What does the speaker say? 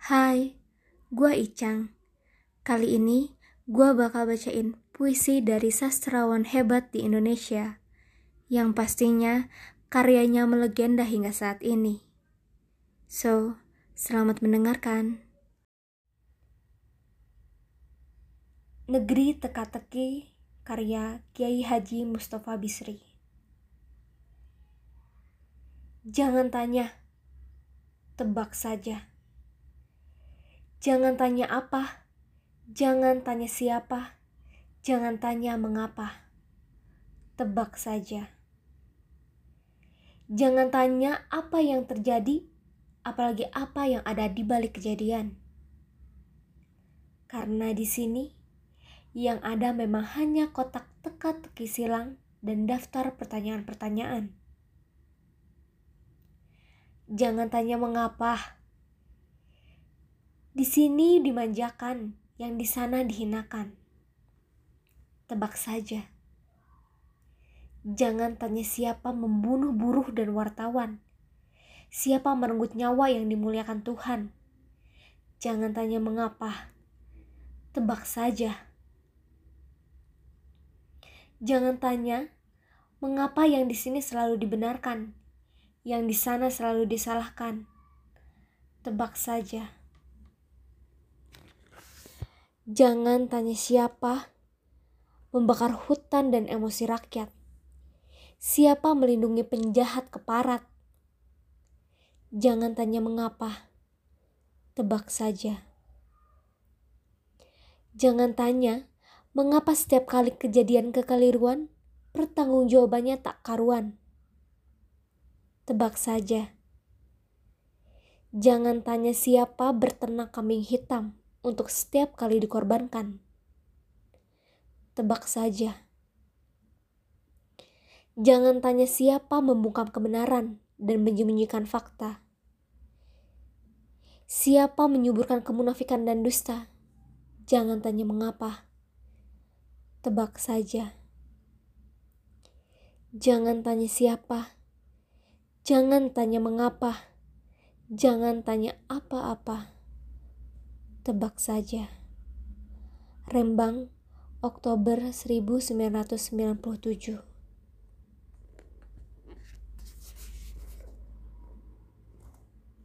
Hai, gua Icang. Kali ini gua bakal bacain puisi dari sastrawan hebat di Indonesia yang pastinya karyanya melegenda hingga saat ini. So, selamat mendengarkan. Negeri Teka-teki karya Kiai Haji Mustafa Bisri. Jangan tanya, tebak saja. Jangan tanya apa, jangan tanya siapa, jangan tanya mengapa. Tebak saja. Jangan tanya apa yang terjadi, apalagi apa yang ada di balik kejadian. Karena di sini yang ada memang hanya kotak teka-teki silang dan daftar pertanyaan-pertanyaan. Jangan tanya mengapa. Di sini dimanjakan, yang di sana dihinakan. Tebak saja. Jangan tanya siapa membunuh buruh dan wartawan. Siapa merenggut nyawa yang dimuliakan Tuhan. Jangan tanya mengapa. Tebak saja Jangan tanya mengapa yang di sini selalu dibenarkan, yang di sana selalu disalahkan. Tebak saja. Jangan tanya siapa membakar hutan dan emosi rakyat. Siapa melindungi penjahat keparat. Jangan tanya mengapa. Tebak saja. Jangan tanya Mengapa setiap kali kejadian kekeliruan, pertanggungjawabannya tak karuan? Tebak saja. Jangan tanya siapa berternak kambing hitam untuk setiap kali dikorbankan. Tebak saja. Jangan tanya siapa membungkam kebenaran dan menyembunyikan fakta. Siapa menyuburkan kemunafikan dan dusta? Jangan tanya mengapa tebak saja. Jangan tanya siapa, jangan tanya mengapa, jangan tanya apa-apa, tebak saja. Rembang, Oktober 1997